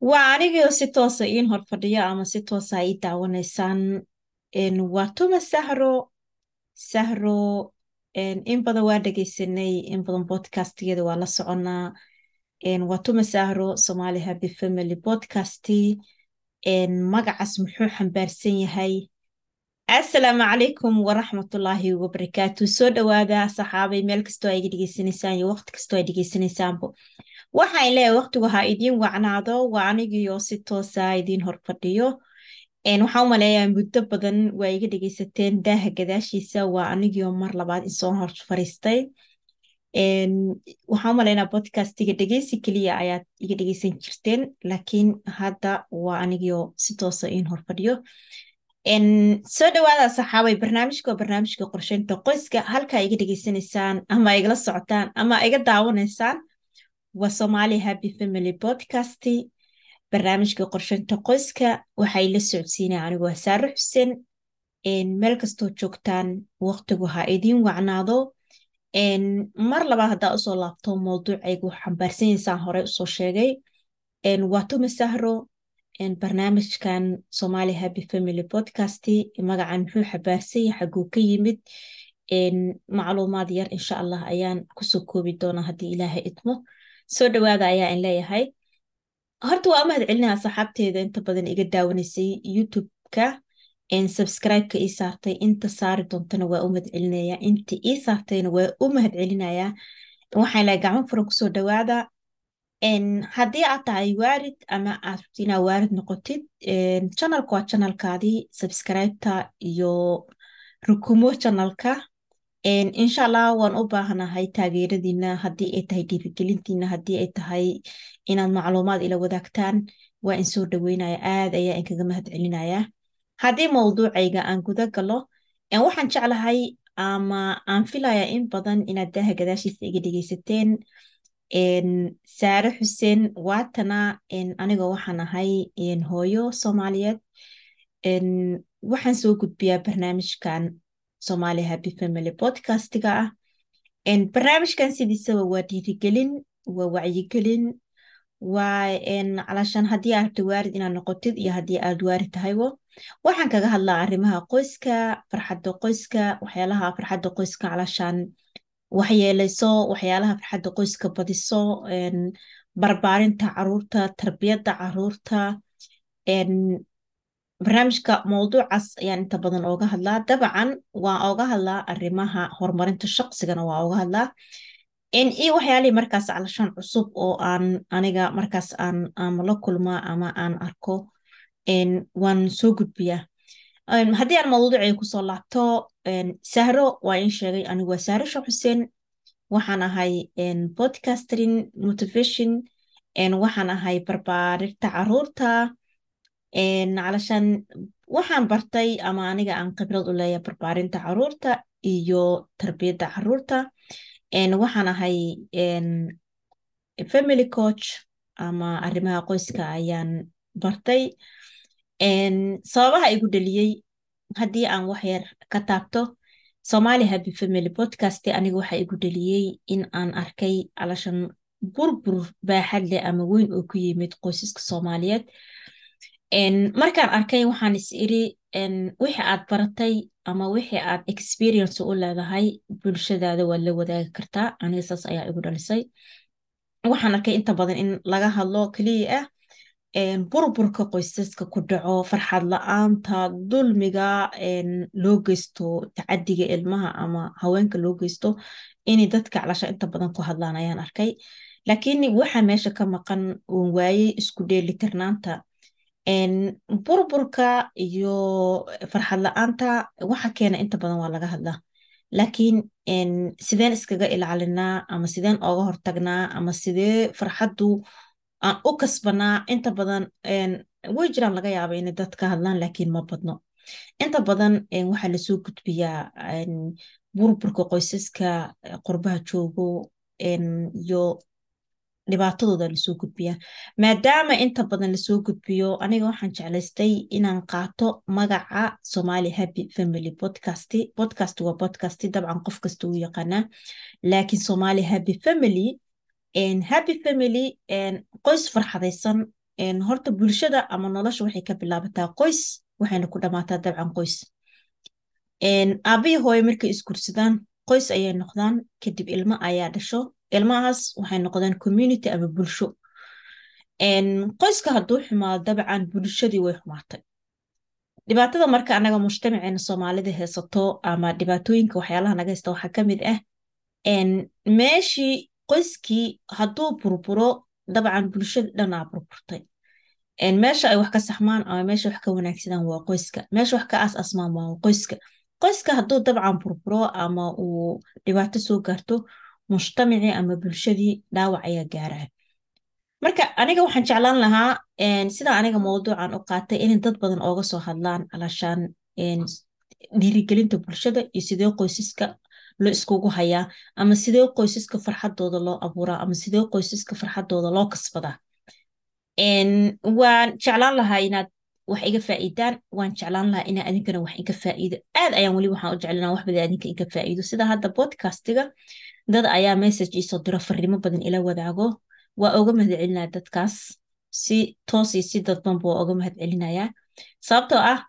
waa anigio si toosa iin hor fadhiyo ama si toosa ii daawanaysaan waa tuma sahro sahro in badan waa dhegeysanay in badan podcastgeeda waa la soconaa waa tuma sahro somali happy family podcasti magacaas muxuu xambaarsan yahay assalaamu calaykum waraxmatullaahi wabarakaatu soo dhawaada saxaabay meel kastoo ay dhegeysanaysaan iyo waqti kastoo ay dhegeysanaysaanbo waxaan leeyahay waqtigu ha idiin wacnaado waa anigiyo si toosa idiin hor fadhiyo. Waxaan u maleeyaa muddo badan waa iga dhegeysateen daaha gadaashiisa waa anigio mar labaad insoo hor fariistay waxaan u maleynaa podcastiga dhegeysi keliya ayaad iga dhegeysan jirteen laakiin hadda waa anigio si toosa iin hor fadhiyo. Soo dhawaada saxaabay barnaamijka waa barnaamijka qorsheynta qoyska halkaa iga dhegeysanaysaan ama igala socotaan ama iga daawanaysaan waa somali happy family podcast barnaamijka qorsheynta qoyska waxay la socodsiinaya anigu waa saare xuseen meel kastoo joogtaan waqtigu ha idiin wacnaado mar labaad haddaa u soo laabto mowduucaygu xambaarsanyaysaan hore u soo sheegay waa tuma sahro barnaamijkan somali happy family podcast magacan muxuu xabaarsanya xaguu ka yimid macluumaad yar insha allah ayaan ku soo koobi doonaa haddii ilaahay idmo soo dhawaada ayaa in leeyahay horta waa u mahad celinaha saxaabteeda inta badan iga daawanaysay youtube-ka subscribe-ka ii saartay inta saari doontana waa u mahad celinaya inta ii saartayna waa u mahad celinayaa waxaan lehay gacmo furan ku soo dhawaada haddii aad tahay waarid ama aad rabti inaad waarid noqotid channelka waa channelkaadii subscribe-ta iyo rukumo channelka insha allah waan u baahanahay taageeradiina haddii ay tahay dhiirigelintiina haddii ay tahay inaad macluumaad ila wadaagtaan waa in soo dhaweynaya aad ayaa inkaga mahad celinaya. Haddii mowduucayga aan guda galo waxaan jeclahay ama aan filaya in badan inaad daaha gadaashiisa iga dhegeysateen saare xuseen waatana anigoo waxaan ahay hooyo soomaaliyeed. Waxaan soo gudbiyaa barnaamijkan somali happy family podcastiga ah barnaamijkan sidiisaba waa dhiirigelin waa wacyigelin waa calashaan haddii aad rabta waarid inaad noqotid iyo haddii aad waarid tahaybo waxaan kaga hadlaa arrimaha qoyska farxadda qoyska waxyaalaha farxadda qoyska calashaan waxyeeleyso waxyaalaha farxadda qoyska badiso barbaarinta carruurta tarbiyadda carruurta barnaamijka mowduucaas ayaan inta badan ooga hadlaa. Dabcan waan ooga hadlaa arrimaha horumarinta shaqsigana waa ooga hadlaa. Iyo waxyaalihii markaas calashaan cusub oo aan aniga markaas aan ama la kulmaa ama aan arko waan soo gudbiyaa. Haddii aan mawduucay ku soo laabto sahro waa in sheegay anigu waa sahro sheekh xuseen. Waxaan ahay podcastrin motivation. Waxaan ahay barbaarirta carruurta calashaan waxaan bartay ama aniga aan khibrad u leeya barbaarinta carruurta iyo tarbiyadda carruurta waxaan ahay family coach ama arrimaha qoyska ayaan bartay sababaha igu dhaliyey haddii aan waxyar ka taabto somali happy family podcast aniga waxa igu dhaliyey in aan arkay calashan burbur baaxad leh ama weyn oo ku yimid qoysaska soomaaliyeed markaan arkay waxaan is iri wixii aad baratay ama wixii aad experience u leedahay bulshadaada waad la wadaagi kartaa. Aniga saas ayaa igu dhalisay. Waxaan arkay inta badan in laga hadlo keliya ah burburka qoysaska ku dhaco farxad la'aanta dulmiga loo geysto tacadiga ilmaha ama haweenka loo geysto inay dadka calasha inta badan ku hadlaan ayaan arkay. Laakiin waxa meesha ka maqan waayey isku dheelitirnaanta burburka iyo farxad la'aanta waxa keena inta badan waa laga hadlaa. Laakiin sideen iskaga ilaalinaa ama sideen ooga hortagnaa ama sidee farxaddu aan u kasbanaa inta badan way jiraan laga yaaba inay dad ka hadlaan laakiin ma badno. Inta badan waxaa la soo gudbiyaa burburka qoysaska qurbaha joogo iyo dhibaatadooda la soo gudbiyaa maadaama inta badan la soo gudbiyo aniga waxaan jeclaystay inaan qaato magaca somali happy family podcast. Podcast waa podcast dabcan qof kasta uu yaqaanaa. Laakiin somali happy family happy family qoys farxadaysan. Horta bulshada ama nolosha waxay ka bilaabataa qoys waxayna ku dhammaataa dabcan qoys. Aabbihi hooyo markay isgursadaan qoys ayay noqdaan kadib ilmo ayaa dhasho ilmahaas waxay noqdaan community ama bulsho. Qoyska hadduu xumaado dabcan bulshadii way xumaatay. Dhibaatada marka anaga mujtamaceena soomaalida haysato ama dhibaatooyinka waxyaalaha naga haysta waxaa ka mid ah meeshii qoyskii hadduu burburo dabcan bulshada dhanaa burburtay. Meesha ay wax ka saxmaan ama meesha wax ka wanaagsadaan waa qoyska. Meesha wax ka aas-asmaan waa qoyska. Qoyska hadduu dabcan burburo ama uu dhibaato soo gaarto mujtamacii ama bulshadii dhaawac ayaa gaaraa marka aniga waxaan jeclaan lahaa sida aniga mawduucan u qaatay inay dad badan ooga soo hadlaan alashaan dhiirigelinta bulshada iyo sidee qoysaska loo iskugu hayaa ama sidee qoysaska farxadooda loo abuuraa ama sidee qoysaska farxadooda loo kasbadaa. Waan jeclaan lahaa inaad wax iga faa'iidaan waan jeclaan lahaa inaa adinkana wax iga faa'iido aad ayaan weli waxaan u jeclanaa wax badan adinka iga faa'iido. Sida hadda podcastiga dad ayaa message iisoo diro farriimo badan ila wadaago. Waa oga mahadcelinaya dadkaas. Si toos iyo si dadbanba waa oga mahadcelinayaa. Sababtoo ah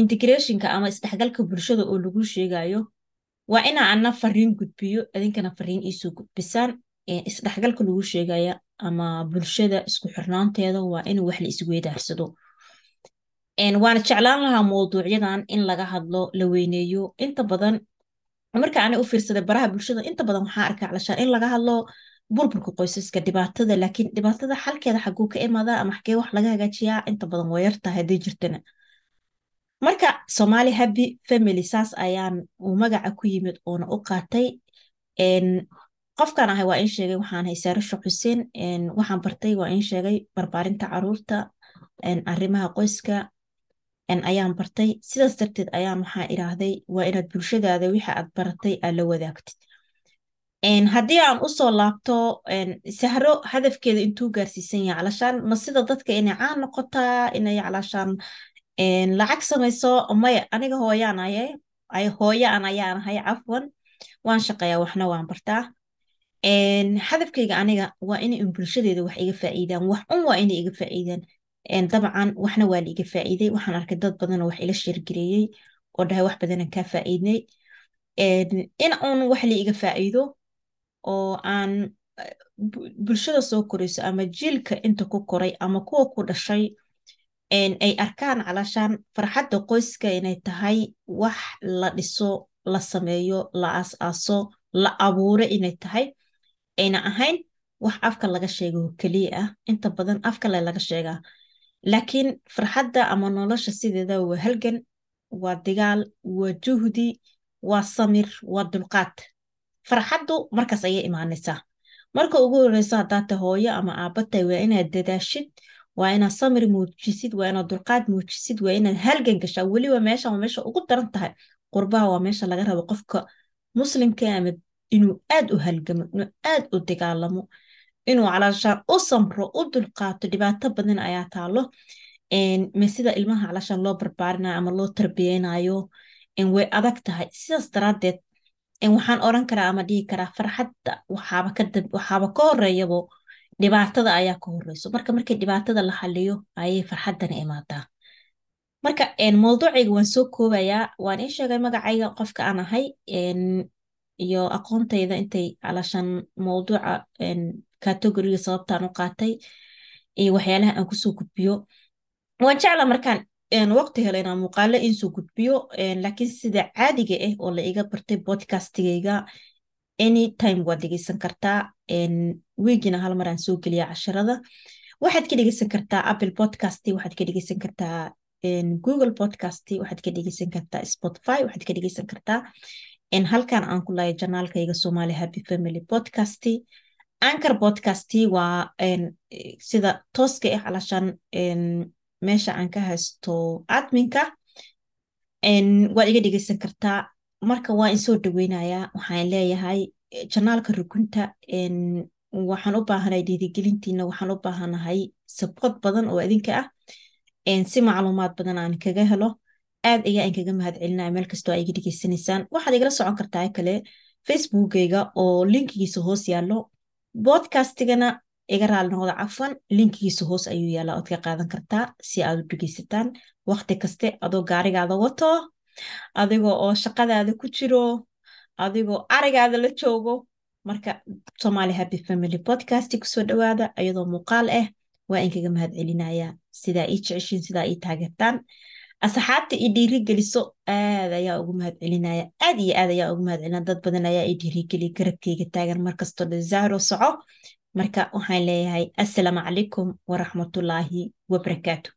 integrationka ama isdhexgalka bulshada oo lagu sheegayo waa inaa ana fariin gudbiyo idinkana fariin iisoo gudbisaan. Isdhexgalka lagu sheegaya ama bulshada isku xirnaanteeda waa in wax la isweydaarsado waana jeclaan lahaa mawduucyadan in laga hadlo la weyneeyo. Inta badan marka ana u fiirsaday baraha bulshada inta badan waxaa arkaa calashaan in laga hadlo burburka qoysaska dhibaatada laakiin dhibaatada xalkeeda xaguu ka imaadaa ama xagee wax laga hagaajiyaa inta badan waa yartahay hadday jirtana. Marka somaali happy family saas ayaan uu magaca ku yimid oona u qaatay qofkan ahay waa in sheegay waxaan hay saarasho xuseen waxaan bartay waa in sheegay barbaarinta carruurta arrimaha qoyska ayaan bartay. Sidaas darteed ayaan waxaa iraahday waa inaad bulshadaada wixii aad baratay aad la wadaagtid. Haddii aan u soo laabto sahro hadafkeeda intuu gaarsiisan yahay calashaan ma sida dadka inay caan noqotaa inay calashaan lacag samayso maya aniga hooyaan ayay hooyaan ayaan ahay cafwan waan shaqeeyaa waxna waan bartaa. Hadafkayga aniga waa inay in bulshadeeda wax iga faa'iidaan wax un waa inay iga faa'iidaan dabcan waxna waa la iga faa'iiday. Waxaan arkay dad badanoo wax ila sheergareeyey oo dhahay wax badanan kaa faa'iidnay in un wax la iga faa'iido oo aan bulshada soo korayso ama jiilka inta ku koray ama kuwa ku dhashay ay arkaan calashaan farxadda qoyska inay tahay wax la dhiso la sameeyo la aas-aaso la abuuro inay tahay. Ayna ahayn wax afka laga sheego keliya ah. Inta badan afkale laga sheegaa laakiin farxadda ama nolosha sideeda waa halgan waa digaal waa juhdi waa samir waa dulqaad. Farxaddu markaas ayay imaanaysaa marka ugu horeysa haddaata hooyo ama aabatay waa inaad dadaashid waa inaad samir muujisid waa inaad dulqaad muujisid waa inaad halgan gashaa. Weliba meeshan waa meesha ugu daran tahay. Qurbaha waa meesha laga rabo qofka muslimka ama inuu aad u halgamo inuu aad u dagaalamo inuu calaashaan u samro u dulqaato dhibaato badan ayaa taalo sida ilmaha calaashaan loo barbaarinayo ama loo tarbiyeynayo way adag tahay. Sidaas daraaddeed waxaan oran karaa ama dhihi karaa farxadda waxaaba ka horeeyabo dhibaatada ayaa ka horeyso marka markii dhibaatada la xaliyo ayay farxaddana imaadaa marka mawduucayga waan soo koobayaa. Waan ii sheegay magacayga qofka aan ahay. Iyo aqoontayda intay calashaan mawduuca categoriga sababtaan u qaatay iyo waxyaalaha aan ku soo gudbiyo. Waan jecla markaan waqti helo inaan muuqaalo insoo gudbiyo laakiin sida caadiga ah oo la iga bartay podcastigayga anytime waad dhegeysan kartaa. Wiigina hal maraan soo geliya casharada. Waxaad ka dhegeysan kartaa apple podcast waxaad ka dhegeysan kartaa google podcast waxaad ka dhegeysan kartaa spotify waxaad ka dhegeysan kartaa. Halkan aan ku lahay janaalkayga somali happy family podcast anchor podcast waa sida tooska ah calashaan meesha aan ka haysto adminka waad iga dhegeysan kartaa marka waa in soo dhaweynayaa waxaan leeyahay janaalka rukunta waxaan u baahanahay dhiirigelintiina waxaan u baahanahay sabqod badan oo idinka ah. Si macluumaad badan aan kaga helo aad ayaa aan mahad celinaya meel kastoo a iga dhegeysanaysaan waxaad igala socon kartaa kale facebookgayga oo linkigiisa hoos yaallo bodcastigana iga raali noqda. Cafwan linkigiisa hoos ayuu yaalaa ood ka qaadan kartaa si aad u dhegeysataan. Waqti kaste adoo gaarigaada wato adigoo oo shaqadaada ku jiro adigoo arigaada la joogo. Marka somali happy family podcast ku soo dhawaada iyadoo muuqaal ah waa inkaga mahad celinayaa sidaa ii jeceshiin sidaa ii taageertaan asxaabta ii dhiirigeliso aad ayaa ugu mahad celinaya aad iyo aad ayaa ugu mahad celina dad badan ayaa ii dhiirigeliya garabkeyga taagan markastoo dhan zahro soco. Marka waxaan leeyahay assalaamu calaykum waraxmatullaahi wabarakaatu